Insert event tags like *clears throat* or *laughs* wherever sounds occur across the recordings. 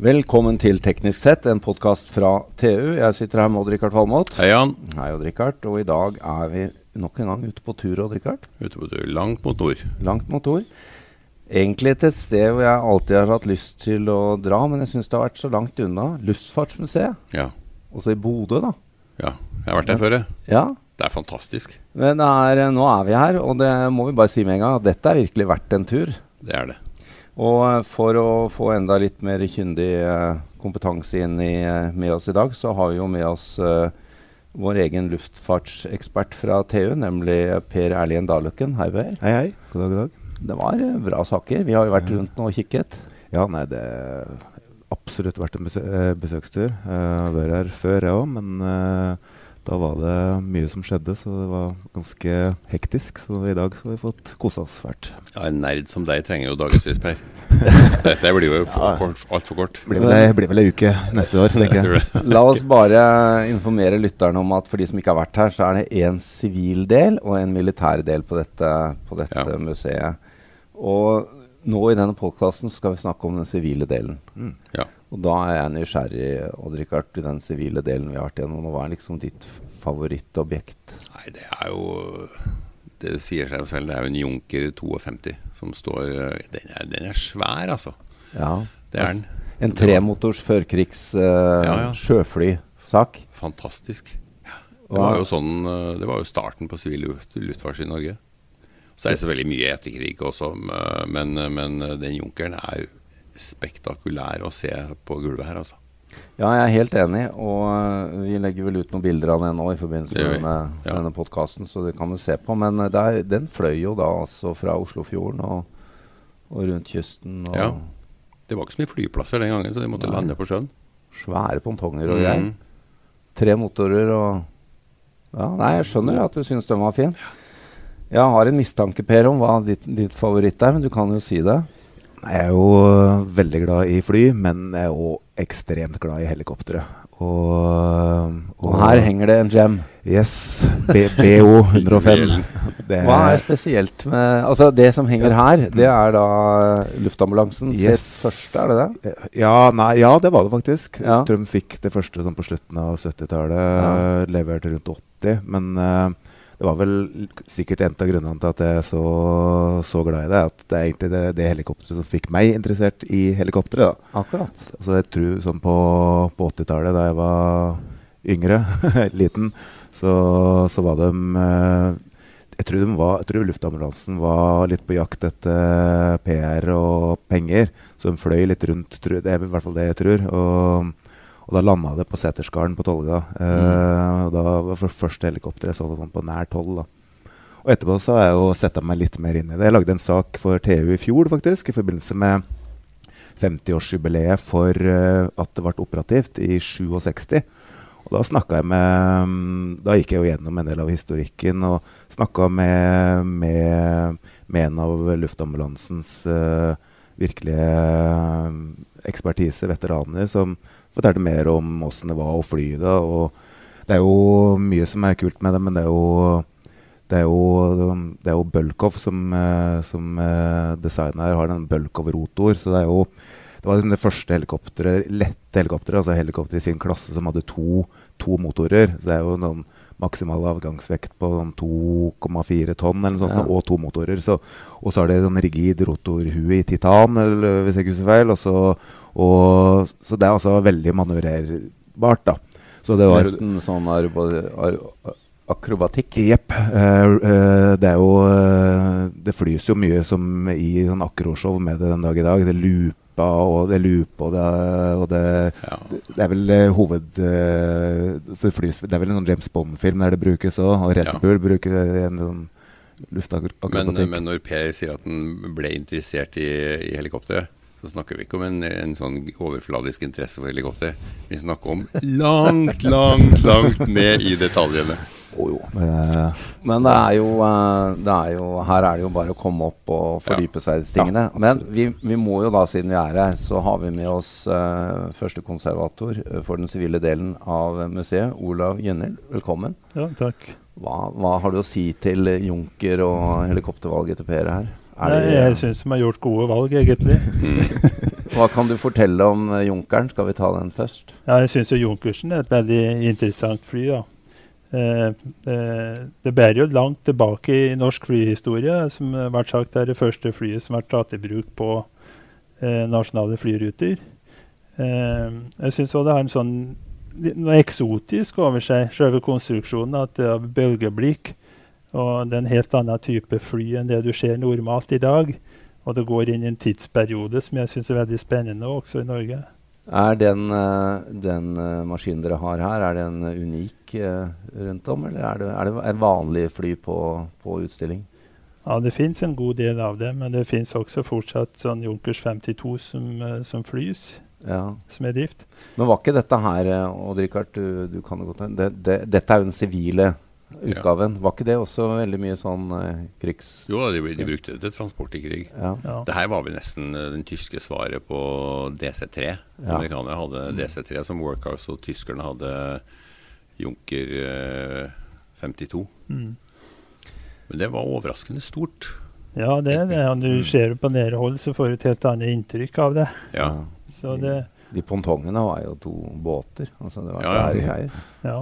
Velkommen til Teknisk sett, en podkast fra TU. Jeg sitter her med Odd-Rikard Valmot. Hei, Jan. Hei, Odd-Rikard. Og i dag er vi nok en gang ute på tur, Odd-Rikard. Ute på tur langt mot nord. Langt mot nord. Egentlig til et sted hvor jeg alltid har hatt lyst til å dra, men jeg syns det har vært så langt unna. Luftfartsmuseet. Ja. Også i Bodø, da. ja. Jeg har vært der før, jeg. Ja. Det er fantastisk. Men er, nå er vi her, og det må vi bare si med en gang at dette er virkelig verdt en tur. Det er det. Og eh, for å få enda litt mer kyndig eh, kompetanse inn i, eh, med oss i dag, så har vi jo med oss eh, vår egen luftfartsekspert fra TU, nemlig Per Erlien Daløkken. Hei, Per. Hei, hei. God dag, god dag. Det var eh, bra saker. Vi har jo vært rundt nå og kikket. Ja, nei, det er absolutt vært en besø besøkstur. Jeg har vært her før, jeg òg, men da var det mye som skjedde, så det var ganske hektisk. Så i dag så har vi fått kosa oss fælt. Ja, En nerd som deg trenger jo dagevis, Per. *laughs* Dette blir jo for kort, altfor kort. Blir vel, blir vel ei uke neste år, tenker jeg. *laughs* La oss bare informere lytterne om at for de som ikke har vært her, så er det én sivil del og en militær del på dette, på dette Ja. museet. Og nå i denne podkasten skal vi snakke om den sivile delen. Mm. Ja. Og da er jeg nysgjerrig Odd-Rikard, i den sivile delen vi har vært gjennom. Hva er liksom ditt favorittobjekt? Nei, det er jo Det sier seg jo selv. Det er jo en Junker 52 som står Den er, den er svær, altså. Ja. Det er den. En tremotors førkrigs uh, Ja, ja. sjøflysak. Fantastisk. Det var jo sånn eh, Det var jo starten på sivil luftfart i Norge. Så er det selvfølgelig mye etterkrig også, men, men den Junkeren er spektakulær å se på gulvet her, altså. Ja, jeg er helt enig. Og eh, vi legger vel ut noen bilder av den nå i forbindelse med denne, Ja. denne podkasten, så det kan du se på. Men eh, det er, den fløy jo da altså fra Oslofjorden og, og rundt kysten. Og Ja. Det var ikke så mye flyplasser den gangen, så de måtte Nei. lande på sjøen. Svære pontonger og greier. Mm. Tre motorer og Ja, nei, jeg skjønner at du syns den var fin. Jeg har en mistanke, Per, om hva ditt, ditt favoritt er, men du kan jo si det. Jeg er jo øh, veldig glad i fly, men jeg er òg ekstremt glad i helikoptre. Og, Og her henger det en gem. Yes. BO 105. Det Hva er spesielt med Altså, det som henger her, det er da luftambulansen sitt første, er det det? Ja, nei, ja, det var det faktisk. Ja. Jeg fikk det første sånn på slutten av 70-tallet. Ja. Levert rundt 80. Men eh, det var vel sikkert en av grunnene til at jeg er så, så glad i det. At det er egentlig det, det helikopteret som fikk meg interessert i helikopteret. Akkurat. Altså jeg tror sånn på, på 80-tallet, da jeg var yngre, *laughs* liten, så, så var de eh, jeg tror, de var, jeg tror luftambulansen var litt på jakt etter PR og penger. Så de fløy litt rundt, tror, det er i hvert fall det jeg tror. Og, og da landa det på Setersgarden på Tolga. Eh, og da var det første helikopter jeg så det sånn på nær tolv. da. Og etterpå så har jeg jo setta meg litt mer inn i det. Jeg lagde en sak for TU i fjor, faktisk, i forbindelse med 50-årsjubileet for uh, at det ble operativt i 67. Og da snakka jeg med mm, Da gikk jeg jo gjennom en del av historikken og snakka med, med, med en av luftambulansens eh, virkelige eh, ekspertise, veteraner, som fortalte mer om åssen det var å fly det. Og det er jo mye som er kult med det, men det er jo det er jo, det er jo Bulkov som, eh, som eh, designer har en Bulkov-rotor. Så det er jo det var liksom det første helikopteret, lette helikopteret, altså helikopter i sin klasse som hadde to, to motorer. Så det er jo noen maksimal avgangsvekt på sånn 2,4 tonn eller sånt, Ja. og to motorer. Så, og så er det sånn rigid rotorhue i titan, eller, hvis jeg ikke husker feil. Og så, og, så det er altså veldig manøvrerbart, da. Så det var, Nesten sånn akrobatikk. Jepp. Uh, uh, det er jo uh, Det flys jo mye som i sånn akroshow med det den dag i dag. Det loopa og det loopa og det, og det Ja. Det er vel eh, hoved... eh, det, flys, det er vel en sånn James Bond-film der det brukes òg. Og Red Ja. Bull bruker en sånn Men, men når Per sier at han ble interessert i, i helikopteret, så snakker vi ikke om en, en sånn overfladisk interesse for helikopter. Vi snakker om langt, langt, langt ned i detaljene. Jo, jo. eh, Men det er, jo, eh, det er jo Her er det jo bare å komme opp og fordype seg i disse tingene. Ja, Men vi, vi må jo da, siden vi er her, så har vi med oss uh, første konservator eh, for den sivile delen av museet, Olav Gjønhild. Velkommen. Ja, takk. Hva, hva har du å si til Junker og helikoptervalget til Per her? Er Nei, jeg syns de har gjort gode valg, egentlig. Mm. *laughs* Hva kan du fortelle om Junkeren? Skal vi ta den først? Ja, jeg syns Junkersen er et veldig interessant fly. da. Eh, eh, det bærer jo langt tilbake i norsk flyhistorie. Som har vært sagt er det første flyet som har vært tatt i bruk på eh, nasjonale flyruter. Eh, jeg syns òg det har en sånn noe eksotisk over seg, selve konstruksjonen. At det er bølgeblikk. Og det er en helt annen type fly enn det du ser normalt i dag. Og det går inn i en tidsperiode som jeg syns er veldig spennende også i Norge. Er den, eh, den uh, maskinen dere har her, er den unik uh, rundt om, eller er det, er det en vanlig fly på, på utstilling? Ja, det fins en god del av det, men det fins også fortsatt sånn Junkers 52 som, som flys. Ja. Som er drift. Men var ikke dette her, Odd Rikard, du, du kan det godt det, det, Dette er jo den sivile utgaven. Ja. Var ikke det også veldig mye sånn eh, krigs... Jo, de, de, brukte det til transport i krig. Ja. Ja. Det her var vel nesten uh, den tyske svaret på DC3. Ja. Amerikanerne hadde mm. DC3 som workhouse, og tyskerne hadde Junker eh, 52. Mm. Men det var overraskende stort. Ja, det er det. Når du mm. ser det på nære hold, så får du et helt annet inntrykk av det. Ja. Så det de pontongene var jo to båter. Altså det var ja, ja. greier. Ja.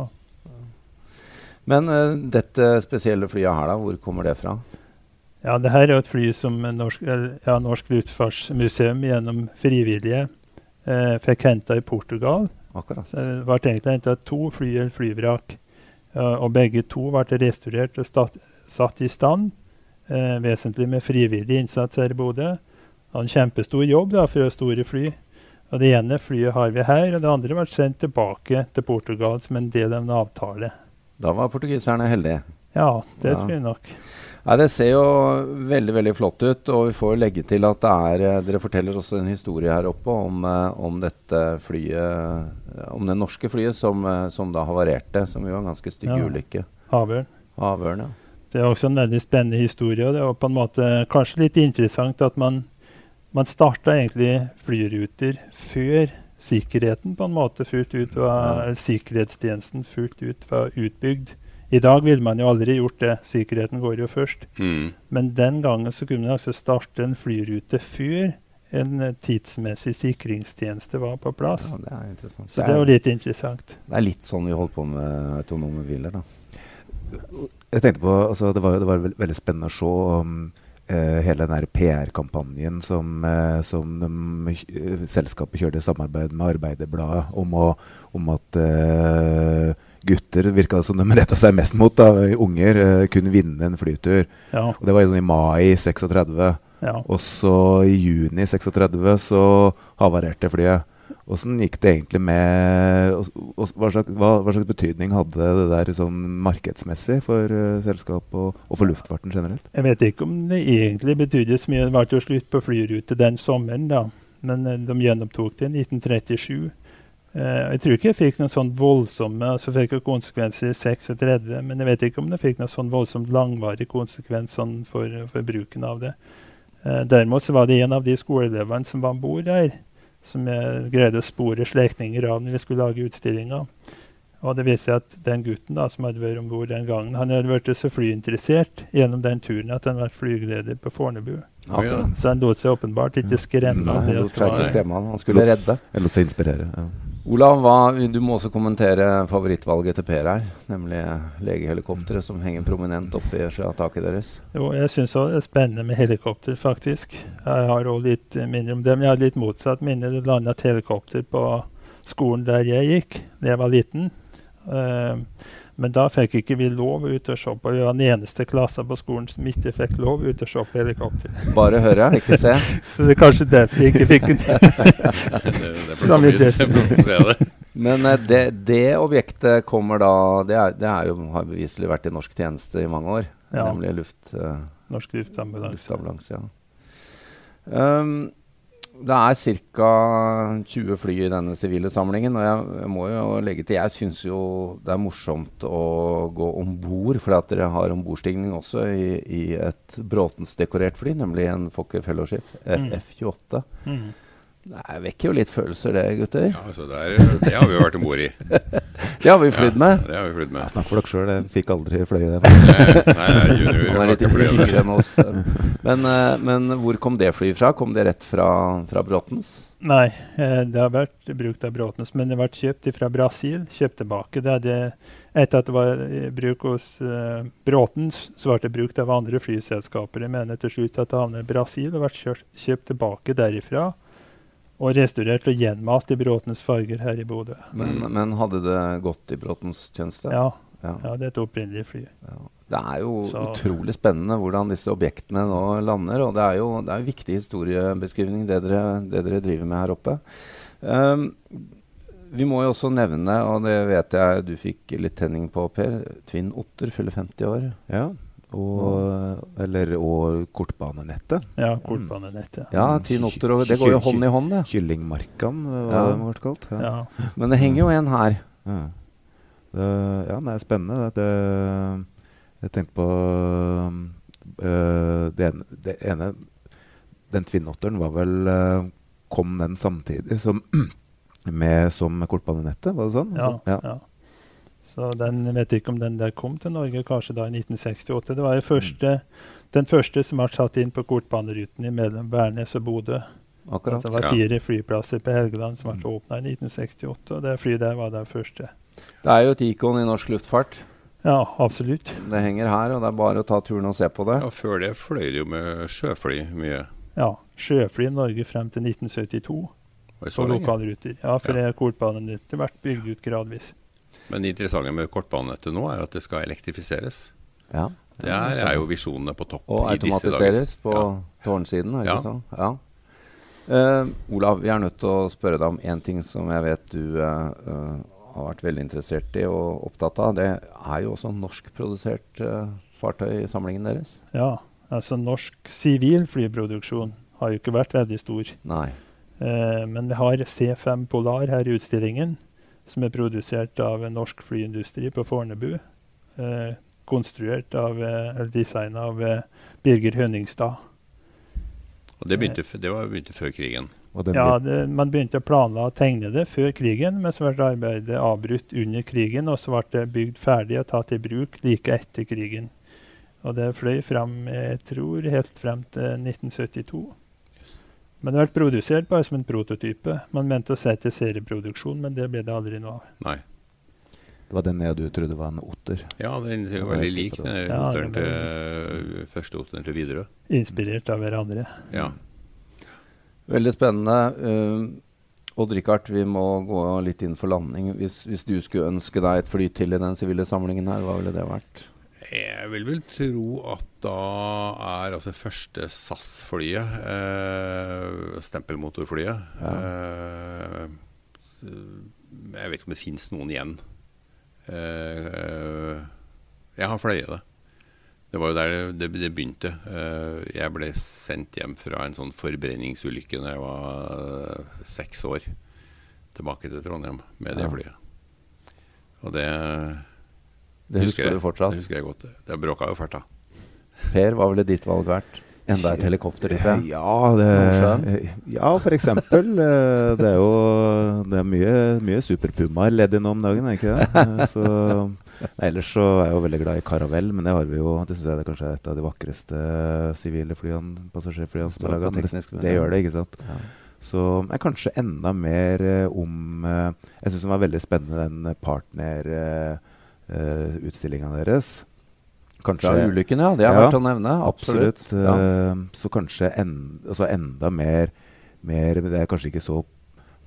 Men uh, dette spesielle flyet her, da, hvor kommer det fra? Ja, det her er et fly som Norsk, ja, Norsk Luftfartsmuseum gjennom frivillige eh, fikk henta i Portugal. Akkurat. Så det ble egentlig henta to fly eller flyvrak. Uh, og begge to ble restaurert og stat, satt i stand, eh, vesentlig med frivillig innsats her i Bodø. En kjempestor jobb da, for store fly. Og Det ene flyet har vi her, og det andre ble sendt tilbake til Portugal som en del av en avtale. Da var portugiserne heldige. Ja, det ja. tror jeg nok. Nei, det ser jo veldig veldig flott ut. Og vi får legge til at det er eh, Dere forteller også en historie her oppe om, eh, om dette flyet eh, Om det norske flyet som, som da havarerte, som jo var en ganske stygg ja. ulykke. Havørn. Havørn, ja. Det er også en veldig spennende historie. og Det var på en måte kanskje litt interessant at man, man starta egentlig flyruter før sikkerheten på en måte fullt ut var. Sikkerhetstjenesten fullt ut var utbygd. I dag ville man jo aldri gjort det. Sikkerheten går jo først. Mm. Men den gangen så kunne man altså starte en flyrute før en tidsmessig sikringstjeneste var på plass. Ja, det er interessant. Så det er jo litt interessant. Det er litt sånn vi holdt på med autonome biler, da. Jeg tenkte på, altså, Det var, det var veldig spennende å se um, Uh, hele den PR-kampanjen som, uh, som de, uh, selskapet kjørte i samarbeid med Arbeiderbladet om, å, om at gutter virka som de retta seg mest mot. da, Unger kunne vinne en flytur. Ja. Og Det var i mai 36. Ja. Og så i juni 36 så havarerte flyet. Åssen gikk det egentlig med hva slags, hva, hva slags, betydning hadde det der sånn markedsmessig for uh, selskapet og, og, for luftfarten generelt? Jeg vet ikke om det egentlig betydde så mye. Det var jo slutt på flyrute den sommeren, da. Men uh, de gjenopptok det i 1937. Uh, eh, jeg tror ikke jeg fikk noen sånn voldsomme altså fikk jo konsekvenser i 36, men jeg vet ikke om det fikk noen sånn voldsomt langvarig konsekvens sånn for, for, bruken av det. derimot så var det en av de skoleelevene som var om bord der, som jeg greide å spore slektninger av når vi skulle lage utstillinga. Og det viser seg at den gutten da, som hadde vært om bord den gangen, han hadde vært så flyinteressert gjennom den turen at han vært flygeleder på Fornebu. Ja. Så han lot seg åpenbart ikke skremme. Nei, han, han skulle redde. Han lot seg inspirere. ja. Olav, hva, du må også kommentere favorittvalget til Per her, nemlig legehelikopteret som henger prominent oppi fra taket deres. Jo, jeg syns det er spennende med helikopter, faktisk. Jeg har også litt minner om det, men jeg har litt motsatt minne. Det landa et helikopter på skolen der jeg gikk da jeg var liten. Uh, men da fikk ikke vi lov ut å se på. Vi var den eneste klassen på skolen som ikke fikk lov ut å se på helikopter. Bare høre, ikke se. *laughs* Så det er kanskje derfor vi ikke fikk *laughs* det. Men uh, det, det, objektet kommer da Det, er, det er jo, har beviselig vært i norsk tjeneste i mange år. Ja. Nemlig luft... Uh, norsk luftambulanse. luftambulanse ja. Um, det er ca. 20 fly i denne sivile samlingen. Og jeg, jeg, må jo legge til Jeg syns jo det er morsomt å gå om bord, for at dere har ombordstigning også i, i et Bråtens-dekorert fly, nemlig en Fokker Fellowship F28. Mm. Det vekker jo litt følelser, det, gutter. Ja, altså det, er, det, har vi jo vært om bord i. *laughs* det har vi flydd med. Ja, det har vi flydd med. Ja, Snakk for dere sjøl, jeg fikk aldri fløye det. nei, nei, junior Han er litt yngre enn oss. Men, eh, men, hvor kom det flyet fra? Kom det rett fra, fra Bråtens? Nei, eh, det har vært brukt av Bråtens, men det har vært kjøpt fra Brasil. Kjøpt tilbake. Det det, etter at det var bruk hos uh, Bråtens, så ble det brukt av andre flyselskaper. Jeg mener til slutt at det havnet i Brasil og ble kjøpt tilbake derifra og restaurert og gjenmalt i Bråtens farger her i Bodø. Men, men, hadde det gått i Bråtens tjeneste? Ja. ja. ja det er et opprinnelig fly. Ja. Det er jo Så. utrolig spennende hvordan disse objektene nå lander. Og det er jo det er en viktig historiebeskrivning, det dere, det dere, driver med her oppe. Um, vi må jo også nevne, og det vet jeg du fikk litt tenning på, Per. Tvinn Otter fyller 50 år. Ja, og, eller, og kortbanenettet. Ja, kortbanenettet. Ja, ti noter, og det går jo hånd i hånd, det. Kyllingmarkan, hva ja. det ble kalt. Ja. Ja. Men det henger jo en her. Ja, det, ja, det er spennende. Det, jeg tenkte på uh, det, ene, det ene Den tvinnotteren var vel uh, Kom den samtidig som, *clears throat* med, som kortbanenettet, var det sånn? Ja. Altså, ja. Så den jeg vet ikke om den der kom til Norge kanskje da i 1968. Det var første, mm. den første som ble satt inn på kortbaneruten mellom Værnes og Bodø. Akkurat. Det var fire flyplasser på Helgeland som ble mm. åpna i 1968. og Det flyet der var det første. Det er jo et ikon i norsk luftfart. Ja, absolutt. Det henger her, og det er bare å ta turen og se på det. Ja, Før det fløy det jo med sjøfly mye. Ja, sjøfly i Norge frem til 1972 på lokalruter. Ja, for ja. kortbanenettet ble bygd ut gradvis. Men det interessante med kortbanenettet nå er at det skal elektrifiseres. Ja. Det er, er jo visjonene på topp og i disse dager. Og automatiseres på ja. tårnsiden. Ikke ja. sånn? Ja. Uh, Olav, vi er nødt til å spørre deg om én ting som jeg vet du uh, uh, har vært veldig interessert i og opptatt av. Det er jo også norskprodusert uh, fartøy i samlingen deres? Ja, altså norsk sivil flyproduksjon har jo ikke vært veldig stor. Nei. men vi har C5 Polar her i utstillingen som er produsert av en norsk flyindustri på Fornebu. Eh, konstruert av, eh, eller designa av eh, Birger Hønningstad. Og Det begynte, det var, begynte før krigen? Ja, det, man begynte å planla å tegne det før krigen, men så ble arbeidet avbrutt under krigen, og så ble det bygd ferdig og tatt i bruk like etter krigen. Og det fløy frem, jeg tror, helt frem til 1972. Men det har vært produsert bare som en prototype. Man mente å sette serieproduksjon, men det ble det aldri noe av. Nei. Det var den jeg du trodde var en otter? Ja, den ser jo veldig lik den ja, otteren til første otteren til Widerøe. Inspirert av hverandre. Ja. Veldig spennende. Uh, Odd-Rikard, vi må gå litt inn for landing. Hvis, hvis, du skulle ønske deg et fly til i den sivile samlingen her, hva ville det vært? Jeg vil vel tro at da er altså første SAS-flyet, eh, stempelmotorflyet ja. eh, Jeg vet ikke om det fins noen igjen. Eh, jeg har fløyet det. Det var jo der det, det begynte. Eh, jeg ble sendt hjem fra en sånn forbrenningsulykke da jeg var eh, seks år. Tilbake til Trondheim med det flyet. Og det det husker, husker du fortsatt? Det husker jeg godt. Det bråka jo fælt, da. Per, hva ville ditt valg vært? Enda et helikopter? Ikke? *laughs* Ja, det, ja, for eksempel. Eh, det er jo det er mye, mye superpumaer ledd nå om dagen, er ikke det? Eh, så, ellers så er jeg jo veldig glad i Caravell, men det har vi jo Det syns jeg det er kanskje et av de vakreste sivile flyene, passasjerflyene som er laga. Det, det gjør det, ikke sant? Ja. Så er kanskje enda mer eh, om Jeg syns den var veldig spennende, den partner uh, utstillinga deres. Kanskje, Fra ulykken, ja. Det er ja, verdt å nevne. Absolutt. absolutt. Ja. Uh, så kanskje en, altså enda mer, mer, Det er kanskje ikke så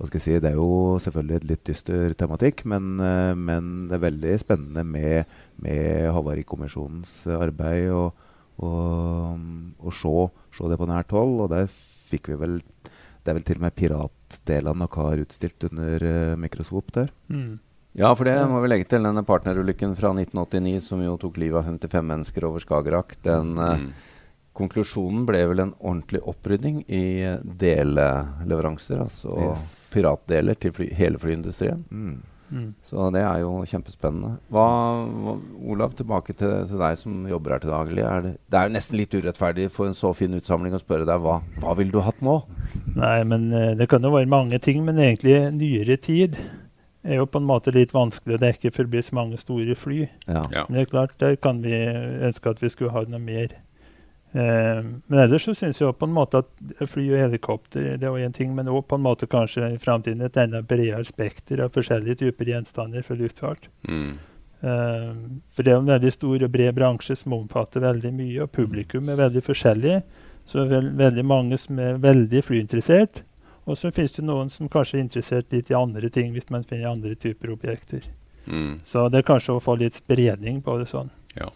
hva skal jeg si, Det er jo selvfølgelig et litt dyster tematikk, men, uh, men det er veldig spennende med, med Havarikommisjonens arbeid og, og, og se, se, det på nært hold. Og der fikk vi vel Det er vel til og med piratdelene dere har utstilt under uh, mikroskop der. Mm. Ja, for det må vi legge til. Denne partnerulykken fra 1989 som jo tok livet av 55 mennesker over Skagerrak. Den mm. uh, konklusjonen ble vel en ordentlig opprydding i deleleveranser, altså yes. piratdeler til fly, hele flyindustrien. Mm. Mm. Så det er jo kjempespennende. Hva, hva, Olav, tilbake til, til, deg som jobber her til daglig. Er det, det, er jo nesten litt urettferdig for en så fin utsamling å spørre deg hva, hva vil du hatt nå? Nei, men uh, det kan jo være mange ting. Men egentlig nyere tid er jo på en måte litt vanskelig Det er ikke forbi så mange store fly. Ja. Ja. Men det er klart, der kan vi ønske at vi skulle ha noe mer Eh, men ellers så syns jeg på en måte at fly og helikopter det er en ting, men òg på en måte kanskje i framtiden et enda bredere spekter av forskjellige typer gjenstander for luftfart. Mm. Eh, for det er en veldig stor og bred bransje som omfatter veldig mye, og publikum er veldig forskjellig. Så det er veldig mange som er veldig flyinteressert. Og så finnes det noen som kanskje er interessert litt i andre ting hvis man finner andre typer objekter. Mm. Så det er kanskje å få litt spredning på det sånn. Ja.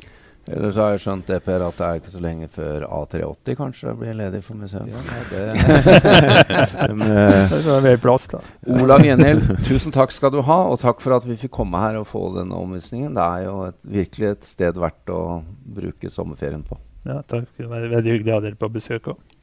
Ellers har jeg skjønt det, Per, at det er ikke så lenge før A380 kanskje blir ledig for museet. Ja, nei, det, *laughs* *laughs* det er mer plass, da. Olav Gjenhild, tusen takk skal du ha, og takk for at vi fikk komme her og få denne omvisningen. Det er jo et, virkelig et sted verdt å bruke sommerferien på. Ja, takk. Det var veldig hyggelig å ha dere på besøk òg.